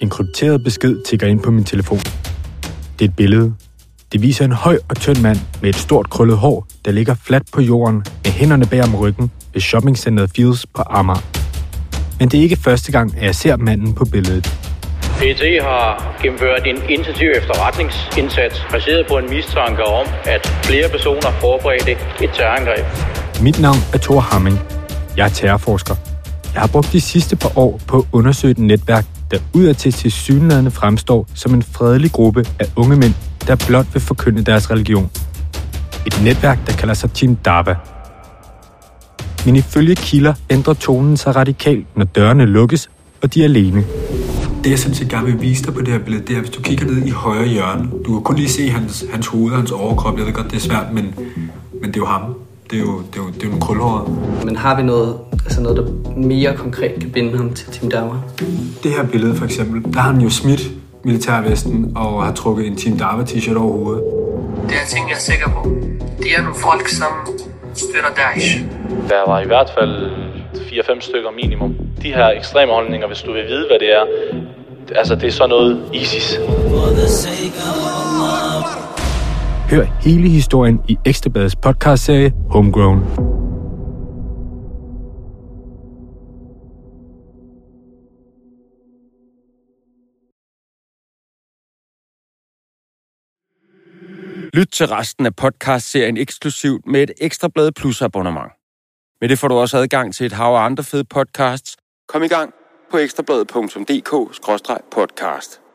En krypteret besked tigger ind på min telefon. Det er et billede. Det viser en høj og tynd mand med et stort krøllet hår, der ligger fladt på jorden med hænderne bag om ryggen ved shoppingcenteret Fields på Amager. Men det er ikke første gang, at jeg ser manden på billedet. PET har gennemført en intensiv efterretningsindsats baseret på en mistanke om, at flere personer forberedte et terrorangreb. Mit navn er Thor Hamming. Jeg er terrorforsker. Jeg har brugt de sidste par år på at undersøge et netværk, der udadtil til synlædende fremstår som en fredelig gruppe af unge mænd, der blot vil forkynde deres religion. Et netværk, der kalder sig Team Dava. Men ifølge kilder ændrer tonen sig radikalt, når dørene lukkes, og de er alene. Det jeg sådan set gerne vil vise dig på det her billede, det er, hvis du kigger ned i højre hjørne. Du kan kun lige se hans, hans hoved og hans overkrop. Jeg ved godt, det er svært, men, men det er jo ham. Det er jo, det er jo, det er jo en krølhåret. Men har vi noget, altså noget, der mere konkret kan binde ham til Team Dawa? Det her billede for eksempel, der har han jo smidt militærvesten og har trukket en Team Dava t-shirt over hovedet. Det er ting, jeg er sikker på. Det er nogle folk, som støtter Daesh. Der var i hvert fald 4-5 stykker minimum. De her ekstreme holdninger, hvis du vil vide, hvad det er, altså det er sådan noget ISIS. Hør hele historien i Ekstrabladets podcastserie Homegrown. Lyt til resten af podcastserien eksklusivt med et Ekstrablad Plus abonnement. Med det får du også adgang til et hav af andre fede podcasts. Kom i gang på ekstrabladet.dk-podcast.